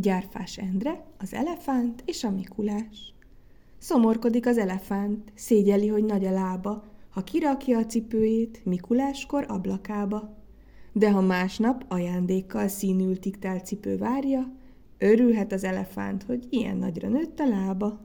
Gyárfás Endre, az elefánt és a Mikulás. Szomorkodik az elefánt, szégyeli, hogy nagy a lába, ha kirakja a cipőjét Mikuláskor ablakába. De ha másnap ajándékkal színültig telt cipő várja, örülhet az elefánt, hogy ilyen nagyra nőtt a lába.